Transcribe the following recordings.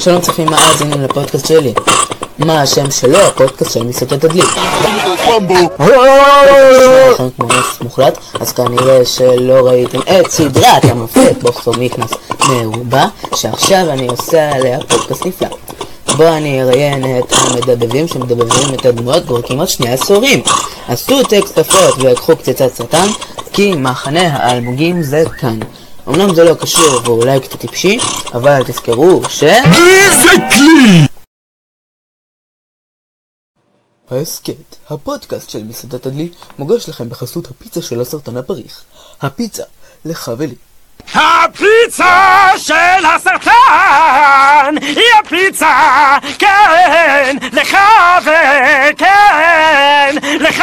שלום צופים מאזינים לפודקאסט שלי. מה השם שלו? הפודקאסט של מסעדת הדלי. לכם כמו נס מוחלט, אז כנראה שלא ראיתם את סדרת המופת בוקסור מיקנס מרובה, שעכשיו אני עושה עליה פודקאסט נפלא. בו אני אראיין את המדבבים שמדבבים את הדמויות כבר כמעט שני עשורים. עשו טקסט אפות ויקחו קציצת סרטן, כי מחנה האלמוגים זה כאן. אמנם זה לא קשור ואולי קצת טיפשי, אבל תזכרו ש... איזה כלי! ההסכת, הפודקאסט של מסעדת הדלי, מוגש לכם בחסות הפיצה של הסרטן הפריך. הפיצה, לך ולי. הפיצה של הסרטן היא הפיצה, כן, לך וכן, לך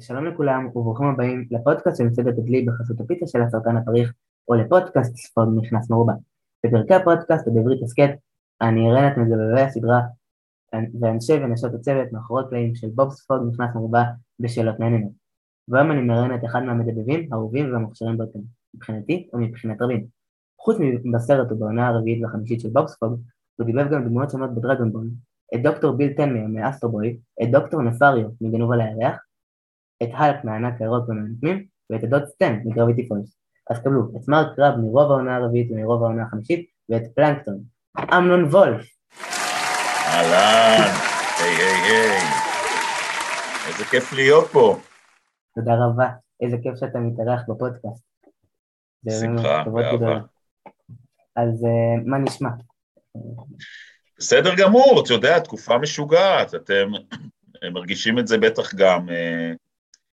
שלום לכולם וברוכים הבאים לפודקאסט של מסעדת הדלי בחסות הפיצה של הסרטן הפריך, או לפודקאסט ספוג נכנס מרובה. בפרקי הפודקאסט ובעברית הסכת, אני אראה את מדבבי הסדרה ואנשי ונשות הצוות מאחורי הקלעים של בוב ספוג נכנס מרובה בשאלות מעניינות. והיום אני מראיין את אחד מהמדבבים, האהובים והמוכשרים ביותר, מבחינתי ומבחינת רבים. חוץ מבסרט ובעונה הרביעית והחמישית של בוב ספוג, הוא דיבב גם דמויות שונות בדרגונבול, את דוקטור ביל טנמה מאסטרו בוי, את דוקטור נפריו מגנוב על הירח, את האלק מהענק הירוק ומהנקמים, ואת הדוד סטן מגרביטי פולס. אז קבלו את מר קראב מרוב העונה הרביעית ומרוב העונה החמישית, ואת פלנקטון, אמנון וולף. אהלן, היי היי היי, איזה כיף להיות פה. תודה רבה, איזה כיף שאתה מתארח בפודקאסט. שמחה, באהבה. אז uh, מה נשמע? בסדר גמור, אתה יודע, תקופה משוגעת, אתם מרגישים את זה בטח גם uh,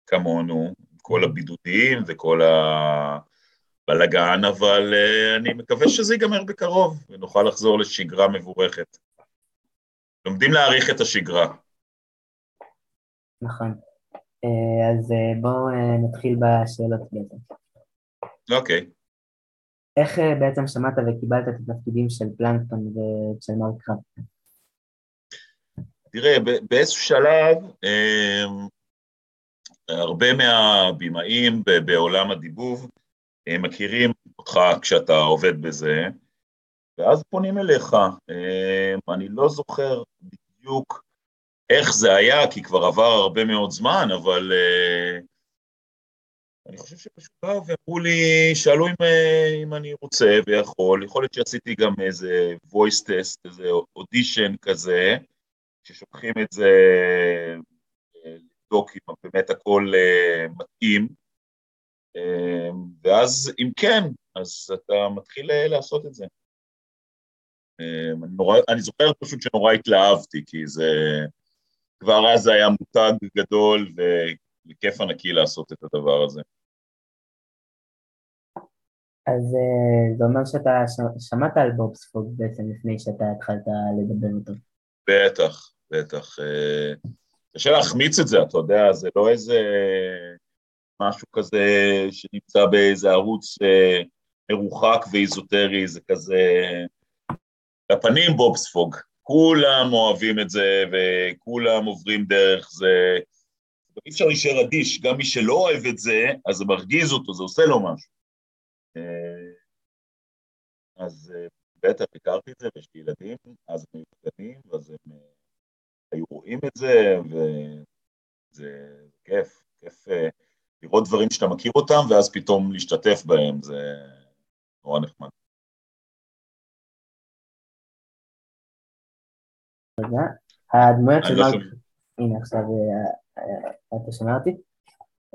כמונו, כל הבידודים וכל הבלגן, אבל uh, אני מקווה שזה ייגמר בקרוב ונוכל לחזור לשגרה מבורכת. לומדים להעריך את השגרה. נכון. אז בואו נתחיל בשאלות בעצם. אוקיי. איך בעצם שמעת וקיבלת את התפקידים של פלנקטון ושל מרק קרב? תראה, באיזשהו שלב, הרבה מהבימאים בעולם הדיבוב מכירים אותך כשאתה עובד בזה, ואז פונים אליך. אני לא זוכר בדיוק איך זה היה, כי כבר עבר הרבה מאוד זמן, אבל אני חושב שפשוט באו ואמרו לי, שאלו אם, אם אני רוצה ויכול, יכול להיות שעשיתי גם איזה voice test, איזה אודישן כזה, ששולחים את זה לבדוק אם באמת הכל מתאים, ואז אם כן, אז אתה מתחיל לעשות את זה. אני, נורא, אני זוכר פשוט שנורא התלהבתי, כי זה, כבר אז זה היה מותג גדול וכיף ענקי לעשות את הדבר הזה. אז זה אומר שאתה שמעת על בובספוג בעצם לפני שאתה התחלת לדבר אותו. בטח, בטח. קשה להחמיץ את זה, אתה יודע, זה לא איזה משהו כזה שנמצא באיזה ערוץ מרוחק ואיזוטרי, זה כזה... לפנים בובספוג, כולם אוהבים את זה וכולם עוברים דרך זה. אי אפשר להישאר אדיש, גם מי שלא אוהב את זה, אז זה מרגיז אותו, זה עושה לו משהו. אז בטח הכרתי את זה, ויש לי ילדים, אז הם היו קטנים, ואז הם היו רואים את זה, וזה כיף, כיף לראות דברים שאתה מכיר אותם, ואז פתאום להשתתף בהם, זה נורא נחמד. רגע, הדמויות של מרק... הנה עכשיו אתה שומע אותי?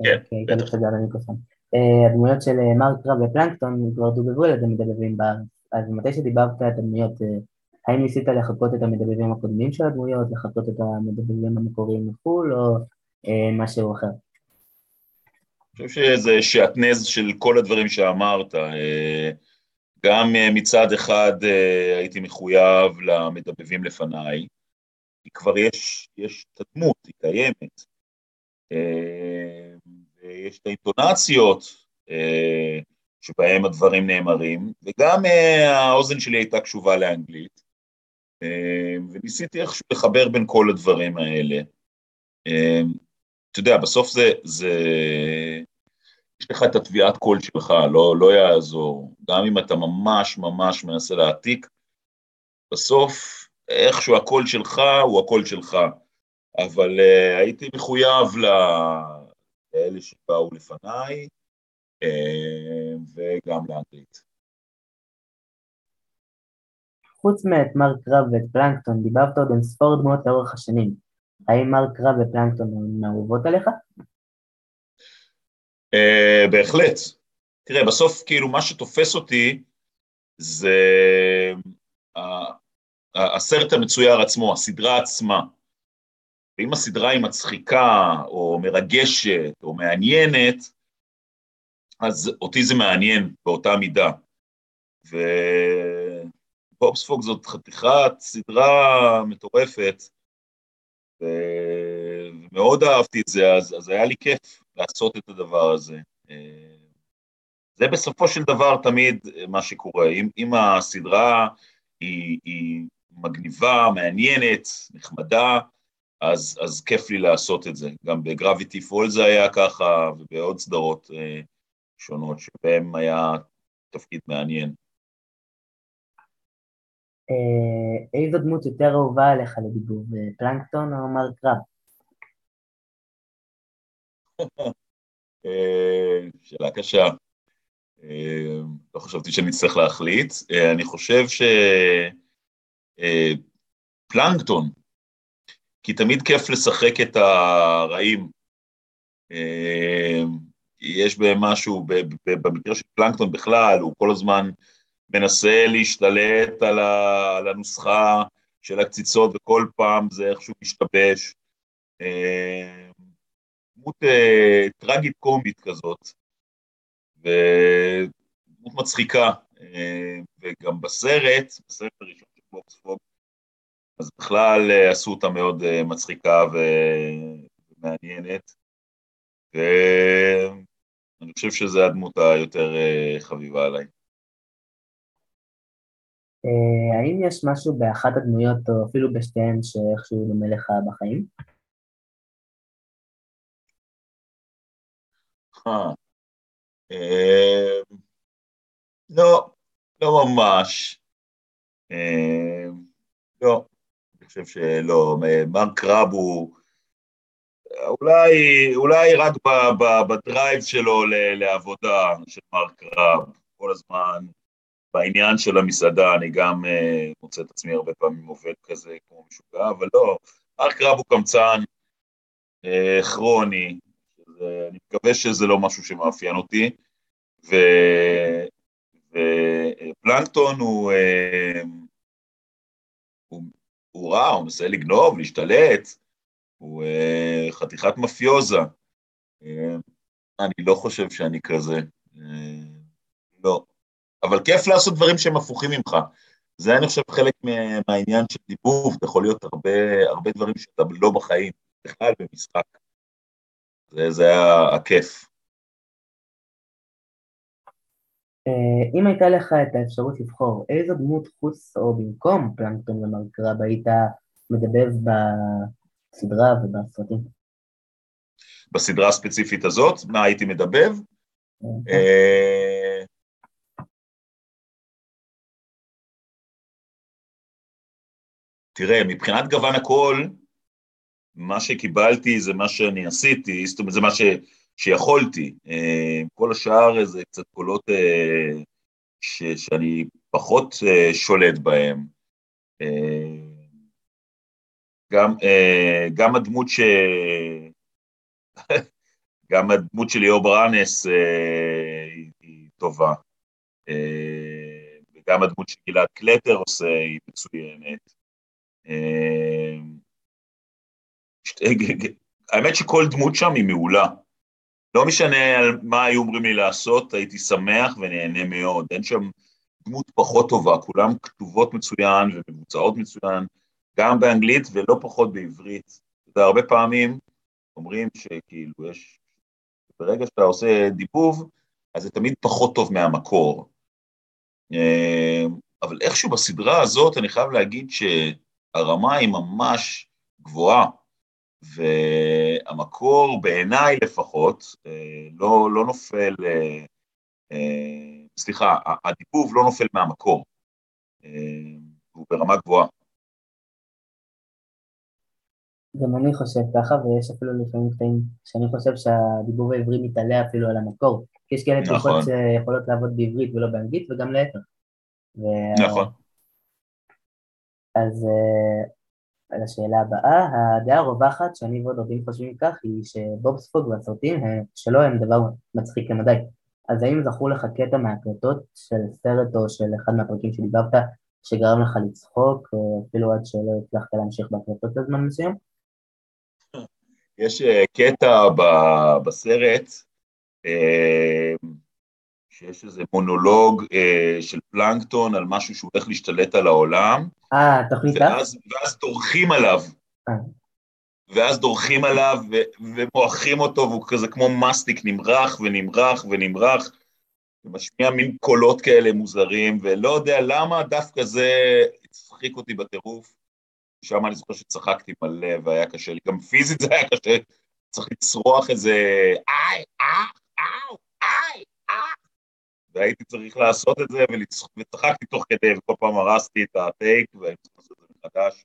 כן, בטח. הדמויות של מרק קרב ופלנקטון כבר דובבו על ידי מדבבים בארץ, אז מתי שדיברת את הדמויות, האם ניסית לחקות את המדבבים הקודמים של הדמויות, לחקות את המדבבים המקוריים מחו"ל, או משהו אחר? אני חושב שזה שעטנז של כל הדברים שאמרת. גם מצד אחד הייתי מחויב למדבבים לפניי, כי כבר יש, יש את הדמות, היא קיימת. ויש את האינטונציות שבהם הדברים נאמרים, וגם האוזן שלי הייתה קשובה לאנגלית, וניסיתי איכשהו לחבר בין כל הדברים האלה. אתה יודע, בסוף זה, זה... יש לך את התביעת קול שלך, לא, לא יעזור. גם אם אתה ממש ממש מנסה להעתיק, בסוף איכשהו הקול שלך הוא הקול שלך. אבל uh, הייתי מחויב לאלה שבאו לפניי, uh, וגם לאנגלית. חוץ מאת מר קרב ואת פלנקטון, דיברת עוד עם ספור דמויות לאורך השנים. האם מר קרב ופלנקטון הן אהובות עליך? Uh, בהחלט. תראה, בסוף כאילו מה שתופס אותי זה uh, הסרט המצויר עצמו, הסדרה עצמה. ואם הסדרה היא מצחיקה, או מרגשת, או מעניינת, אז אותי זה מעניין באותה מידה. ובובספוג זאת חתיכת סדרה מטורפת, ומאוד אהבתי את זה, אז, אז היה לי כיף לעשות את הדבר הזה. זה בסופו של דבר תמיד מה שקורה. אם, אם הסדרה היא, היא מגניבה, מעניינת, נחמדה, אז, אז כיף לי לעשות את זה. גם בגרביטי פול זה היה ככה, ובעוד סדרות אה, שונות שבהן היה תפקיד מעניין. אה, איזו דמות יותר אהובה עליך לדיבור, פלנקטון או מר קרב? אה, שאלה קשה. אה, לא חשבתי שאני אצטרך להחליט. אה, אני חושב שפלנקטון, כי תמיד כיף לשחק את הרעים. יש בהם משהו, במקרה של פלנקטון בכלל, הוא כל הזמן מנסה להשתלט על הנוסחה של הקציצות, וכל פעם זה איכשהו משתבש. דמות טרגית קומית כזאת. ודמות מצחיקה, אה, וגם בסרט, בסרט הראשון של בוקס פוג, אז בכלל אה, עשו אותה מאוד אה, מצחיקה ומעניינת, ואני חושב שזו הדמות היותר חביבה עליי. האם יש משהו באחת הדמויות, או אפילו בשתיהן, שאיכשהו דומה לך בחיים? אה, לא, לא ממש. אה, לא, אני חושב שלא. מר קרב הוא... אולי, אולי רק בדרייב שלו לעבודה של מר קרב, כל הזמן בעניין של המסעדה, אני גם uh, מוצא את עצמי הרבה פעמים עובד כזה כמו משוגע, אבל לא, מר קרב הוא קמצן uh, כרוני, אני מקווה שזה לא משהו שמאפיין אותי, ו... ופלנקטון הוא, אה, הוא, הוא רע, הוא מנסה לגנוב, להשתלט, הוא אה, חתיכת מפיוזה. אה, אני לא חושב שאני כזה, לא. אבל כיף לעשות דברים שהם הפוכים ממך. זה אני חושב חלק מהעניין של דיבוב, אתה יכול להיות הרבה, הרבה דברים שאתה לא בחיים, בכלל במשחק. זה, זה היה הכיף. אה, אם הייתה לך את האפשרות לבחור איזו דמות חוץ או במקום פלנקטון ומרגרב היית מדבב בסדרה ובסרטים? בסדרה הספציפית הזאת, מה הייתי מדבב? תראה, מבחינת גוון הקול, מה שקיבלתי זה מה שאני עשיתי, זאת אומרת, זה מה ש... שיכולתי. אה, כל השאר זה קצת קולות אה, ש, שאני פחות אה, שולט בהם. גם, גם הדמות ש... גם הדמות של ליאור ברנס היא, היא טובה. וגם הדמות שגלעד קלטר עושה היא מצוינת. האמת שכל דמות שם היא מעולה. לא משנה על מה היו אומרים לי לעשות, הייתי שמח ונהנה מאוד. אין שם דמות פחות טובה, כולן כתובות מצוין ומבוצעות מצוין, גם באנגלית ולא פחות בעברית. אתה יודע, הרבה פעמים אומרים שכאילו יש... ברגע שאתה עושה דיבוב, אז זה תמיד פחות טוב מהמקור. אה, אבל איכשהו בסדרה הזאת אני חייב להגיד שהרמה היא ממש גבוהה, והמקור, בעיניי לפחות, אה, לא, לא נופל, אה, אה, סליחה, הדיבוב לא נופל מהמקור, הוא ברמה גבוהה. גם אני חושב ככה, ויש אפילו לפעמים קטעים שאני חושב שהדיבור העברי מתעלה אפילו על המקור. כי יש כאלה נכון. תרופות שיכולות לעבוד בעברית ולא באנגלית, וגם להפך. ו... נכון. אז על השאלה הבאה, הדעה הרווחת שאני ועוד רבים חושבים כך היא שבוב ספוג והסרטים שלו הם דבר מצחיק למדי. אז האם זכור לך קטע מהקלטות של סרט או של אחד מהפרקים שדיברת שגרם לך לצחוק, אפילו עד שלא הצלחת להמשיך בהקלטות לזמן מסוים? יש אה, קטע בסרט אה, שיש איזה מונולוג אה, של פלנקטון על משהו שהוא הולך להשתלט על העולם. אה, תוכנית ואז, ואז דורכים עליו. אה. ואז דורכים עליו ו- ומועכים אותו, והוא כזה כמו מסטיק, נמרח ונמרח ונמרח, ומשמיע מין קולות כאלה מוזרים, ולא יודע למה דווקא זה הצחיק אותי בטירוף. שם אני זוכר שצחקתי מלא והיה קשה לי, גם פיזית זה היה קשה, צריך לצרוח איזה איי, אה, אה. והייתי צריך לעשות את זה, וצחקתי תוך כדי, וכל פעם הרסתי את הטייק, והייתי צריך לעשות את זה מחדש,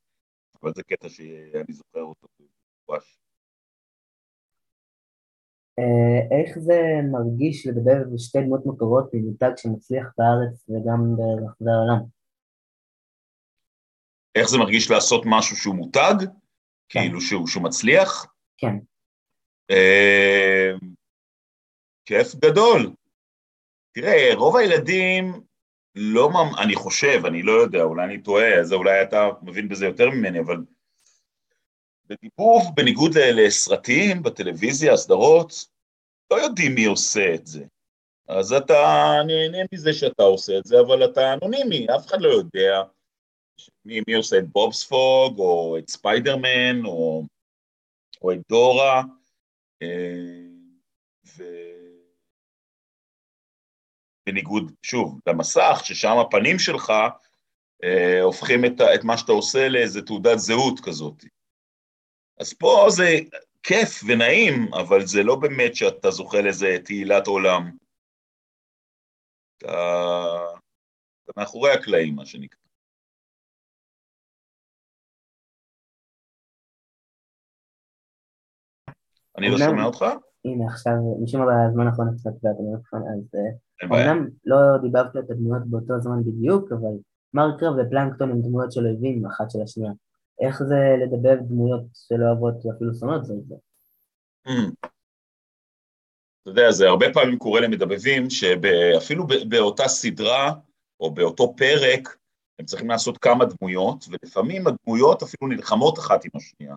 אבל זה קטע שאני זוכר אותו ממש. אה, איך זה מרגיש לדבר בשתי דמות מקורות ממותג שמצליח בארץ וגם ברחבי העולם? איך זה מרגיש לעשות משהו שהוא מותג? כן. כאילו שהוא, שהוא מצליח? כן. אה, כיף גדול. תראה, רוב הילדים לא, אני חושב, אני לא יודע, אולי אני טועה, אז אולי אתה מבין בזה יותר ממני, אבל בדיבוב, בניגוד לסרטים, בטלוויזיה, הסדרות, לא יודעים מי עושה את זה. אז אתה נהנה מזה שאתה עושה את זה, אבל אתה אנונימי, אף אחד לא יודע מי, מי עושה את בובספוג, או את ספיידרמן, או, או את דורה, אה, ו... בניגוד, שוב, למסך, ששם הפנים שלך אה, הופכים את, את מה שאתה עושה לאיזה תעודת זהות כזאת. אז פה זה כיף ונעים, אבל זה לא באמת שאתה זוכה לאיזה תהילת עולם. אתה, אתה מאחורי הקלעים, מה שנקרא. אני לא שומע אותך? הנה עכשיו, משום מה בזמן האחרון קצת והטלפון, אז אומנם לא דיברת את הדמויות באותו זמן בדיוק, אבל מרקר ופלנקטון הם דמויות של אויבים אחת של השנייה. איך זה לדבר דמויות שלא אוהבות ואפילו שונאות זה את זה? אתה יודע, זה הרבה פעמים קורה למדבבים שאפילו באותה סדרה או באותו פרק הם צריכים לעשות כמה דמויות, ולפעמים הדמויות אפילו נלחמות אחת עם השנייה.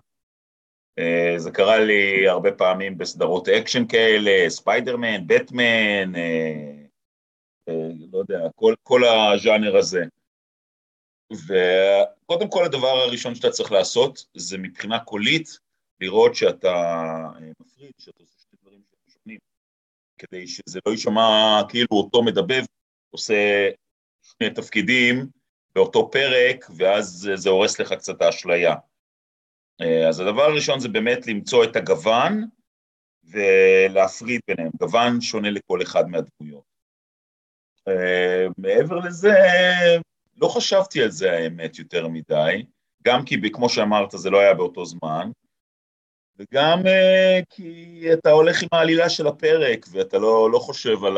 אה, זה קרה לי הרבה פעמים בסדרות אקשן כאלה, ספיידרמן, בטמן, אה, לא יודע, כל, כל הז'אנר הזה. וקודם כל הדבר הראשון שאתה צריך לעשות זה מבחינה קולית לראות שאתה מפריד, שאתה עושה שני דברים שונים, כדי שזה לא יישמע כאילו אותו מדבב עושה שני תפקידים באותו פרק, ואז זה הורס לך קצת האשליה. אה, אז הדבר הראשון זה באמת למצוא את הגוון ולהפריד ביניהם, גוון שונה לכל אחד מהדמויות. אה, מעבר לזה, לא חשבתי על זה האמת יותר מדי, גם כי כמו שאמרת זה לא היה באותו זמן, וגם uh, כי אתה הולך עם העלילה של הפרק ואתה לא, לא חושב על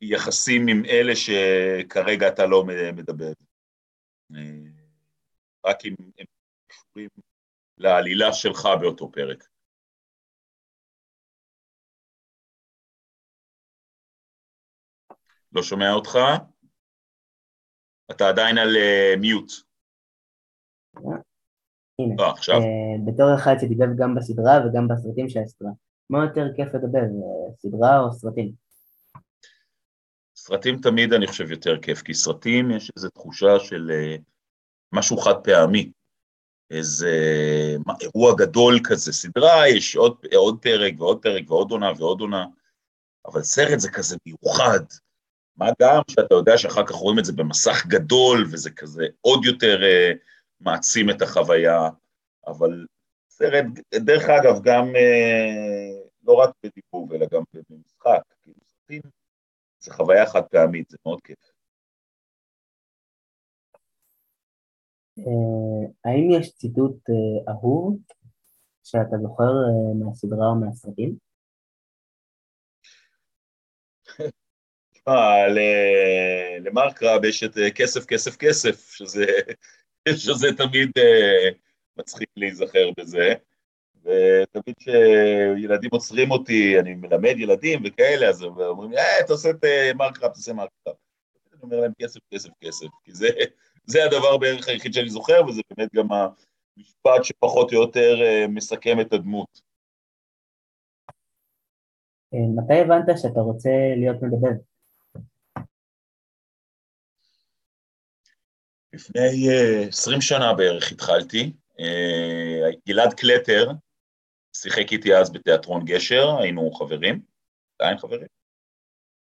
היחסים עם אלה שכרגע אתה לא מדבר. Uh, רק אם הם קשורים לעלילה שלך באותו פרק. לא שומע אותך? אתה עדיין על מיוט. אה, הנה, לא, עכשיו. Uh, בתור אחד שדיבר גם בסדרה וגם בסרטים של הסדרה, מה יותר כיף לדבר, uh, סדרה או סרטים? סרטים תמיד אני חושב יותר כיף, כי סרטים יש איזו תחושה של משהו חד פעמי. איזה אירוע גדול כזה, סדרה, יש עוד, עוד פרק ועוד פרק ועוד עונה ועוד עונה, אבל סרט זה כזה מיוחד. מה גם שאתה יודע שאחר כך רואים את זה במסך גדול, וזה כזה עוד יותר uh, מעצים את החוויה, אבל סרט, דרך אגב, גם אה, לא רק בדיבוב, אלא גם במשחק, כאילו סרטים זה חוויה חד פעמית, זה מאוד כיף. אה, האם יש ציטוט אה, אהוב שאתה זוכר מהסדרה או מהסרטים? תשמע, למרק רב יש את כסף, כסף, כסף, שזה, שזה תמיד מצחיק להיזכר בזה. ותמיד כשילדים עוצרים אותי, אני מלמד ילדים וכאלה, אז הם אומרים לי, אה, תעשה את מרק רב, תעשה מרק רב. אני אומר להם כסף, כסף, כסף, כי זה, זה הדבר בערך היחיד שאני זוכר, וזה באמת גם המשפט שפחות או יותר אה, מסכם את הדמות. אה, מתי הבנת שאתה רוצה להיות מדבר? לפני uh, 20 שנה בערך התחלתי. Uh, גלעד קלטר שיחק איתי אז בתיאטרון גשר, היינו חברים, עדיין חברים.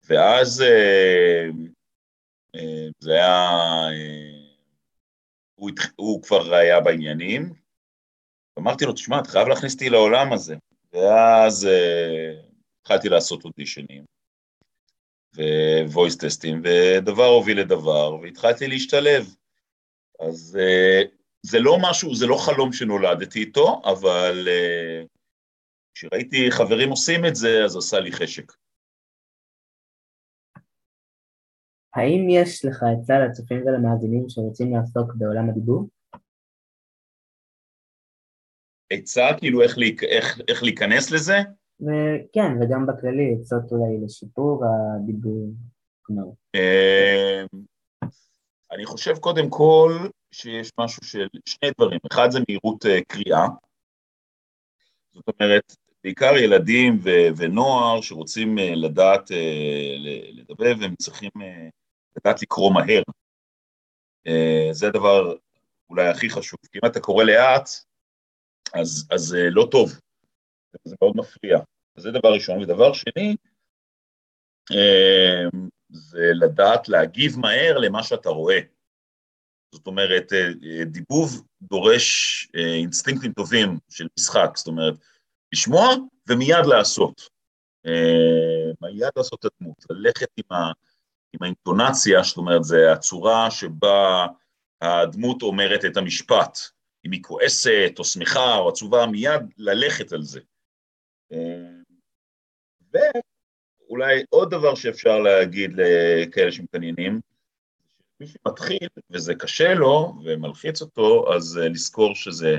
ואז uh, זה היה... הוא, הוא כבר היה בעניינים, אמרתי לו, תשמע, אתה חייב להכניס אותי לעולם הזה. ואז uh, התחלתי לעשות אודישנים, ו-voice טסטים, ודבר הוביל לדבר, והתחלתי להשתלב. אז uh, זה לא משהו, זה לא חלום שנולדתי איתו, אבל uh, כשראיתי חברים עושים את זה, אז עשה לי חשק. האם יש לך עצה לצופים ולמאזינים שרוצים לעסוק בעולם הדיבור? עצה? כאילו איך. איך, איך להיכנס לזה? כן, וגם בכללי, עצות אולי לשיפור הדיבור. אמ, אני חושב קודם כל שיש משהו של שני דברים, אחד זה מהירות אה, קריאה, זאת אומרת, בעיקר ילדים ו- ונוער שרוצים אה, לדעת אה, לדבר והם צריכים לדעת לקרוא מהר. זה הדבר אולי הכי חשוב, כי אם אתה קורא לאט, אז, אז לא טוב, זה מאוד מפריע. זה דבר ראשון. ודבר שני, זה לדעת להגיב מהר למה שאתה רואה. זאת אומרת, אה, דיבוב דורש אינסטינקטים טובים של משחק, זאת אומרת, לשמוע ומיד לעשות. מיד לעשות את הדמות, ללכת עם ה... עם האינטונציה, זאת אומרת, זה הצורה שבה הדמות אומרת את המשפט. אם היא כועסת, או שמחה, או עצובה, מיד ללכת על זה. ואולי עוד דבר שאפשר להגיד לכאלה שמתעניינים, מי שמתחיל וזה קשה לו ומלחיץ אותו, אז לזכור שזה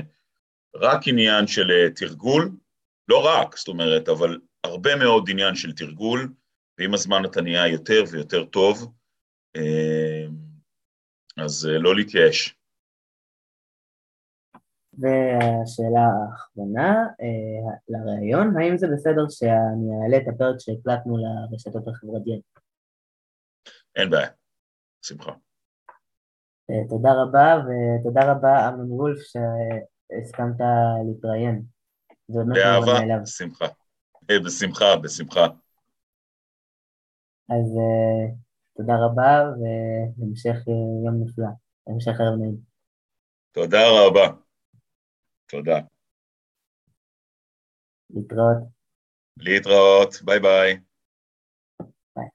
רק עניין של תרגול, לא רק, זאת אומרת, אבל הרבה מאוד עניין של תרגול, ועם הזמן אתה נהיה יותר ויותר טוב, אה, אז אה, לא להתייאש. והשאלה האחרונה אה, לראיון, האם זה בסדר שאני אעלה את הפרק שהקלטנו לרשתות החברתיות? אין בעיה, שמחה. תודה רבה, ותודה רבה אמנון וולף שהסכמת להתראיין. באהבה, בשמחה. בשמחה, בשמחה. אז תודה רבה והמשך יום נפלא, המשך ערב נעים. תודה רבה. תודה. להתראות. להתראות, ביי ביי. ביי.